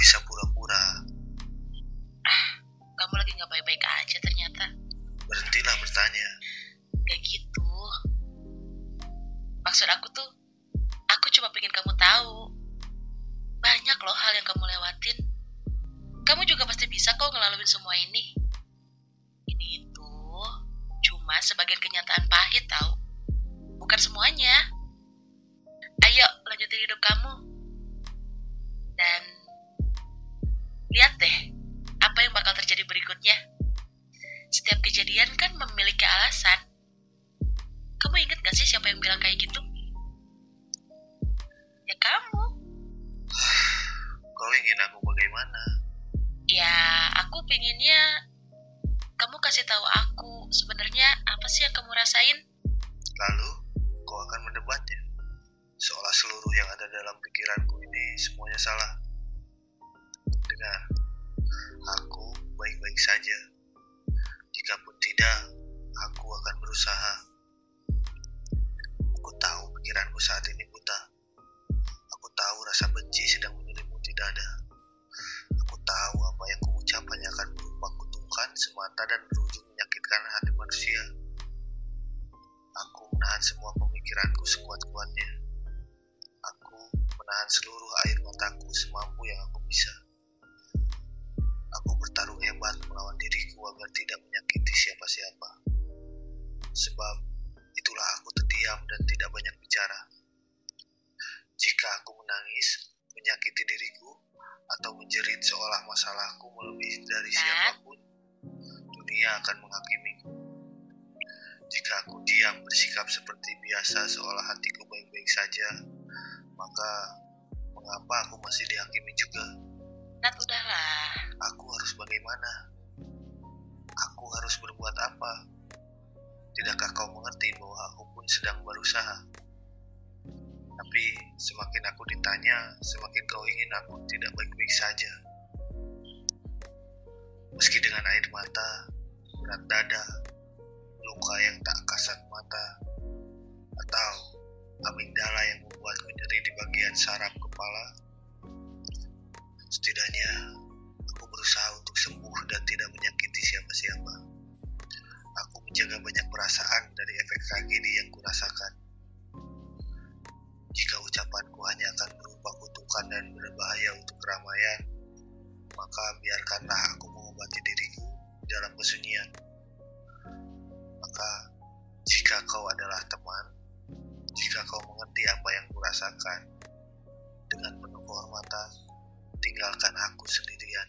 Bisa pura-pura. Kamu lagi nggak baik-baik aja ternyata. Berhentilah bertanya. Gak gitu. Maksud aku tuh, aku cuma pengen kamu tahu. Banyak loh hal yang kamu lewatin. Kamu juga pasti bisa kok ngelaluin semua ini. Ini itu cuma sebagian kenyataan pahit tahu. Bukan semuanya. Ayo lanjutin hidup kamu. Pinginnya kamu kasih tahu aku sebenarnya apa sih yang kamu rasain? Lalu, kau akan mendebatnya. Seolah seluruh yang ada dalam pikiranku ini semuanya salah. Dengar, aku baik-baik saja. Jikapun tidak, aku akan berusaha. Aku tahu pikiranku saat ini semata dan berujung menyakitkan hati manusia. Aku menahan semua pemikiranku sekuat-kuatnya. Aku menahan seluruh air mataku semampu yang aku bisa. Aku bertarung hebat melawan diriku agar tidak menyakiti siapa-siapa. Sebab itulah aku terdiam dan tidak banyak bicara. Jika aku menangis, menyakiti diriku, atau menjerit seolah masalahku melebihi dari Nat? siapa pun, dunia akan menghakimiku. Jika aku diam bersikap seperti biasa seolah hatiku baik-baik saja, maka mengapa aku masih dihakimi juga? Nat udahlah. Aku harus bagaimana? Aku harus berbuat apa? Tidakkah kau mengerti bahwa aku pun sedang berusaha? Tapi semakin aku ditanya, semakin kau ingin aku tidak baik-baik saja. Meski dengan air mata, berat dada, luka yang tak kasat mata, atau amigdala yang membuatku nyeri di bagian saraf kepala, setidaknya aku berusaha untuk sembuh dan tidak menyakiti siapa-siapa. Aku menjaga banyak perasaan dari efek tragedi yang kurasakan. Jika ucapanku hanya akan berupa kutukan dan berbahaya untuk keramaian, maka biarkanlah aku mengobati diriku di dalam kesunyian. Maka, jika kau adalah teman, jika kau mengerti apa yang kurasakan, dengan penuh kehormatan, tinggalkan aku sendirian.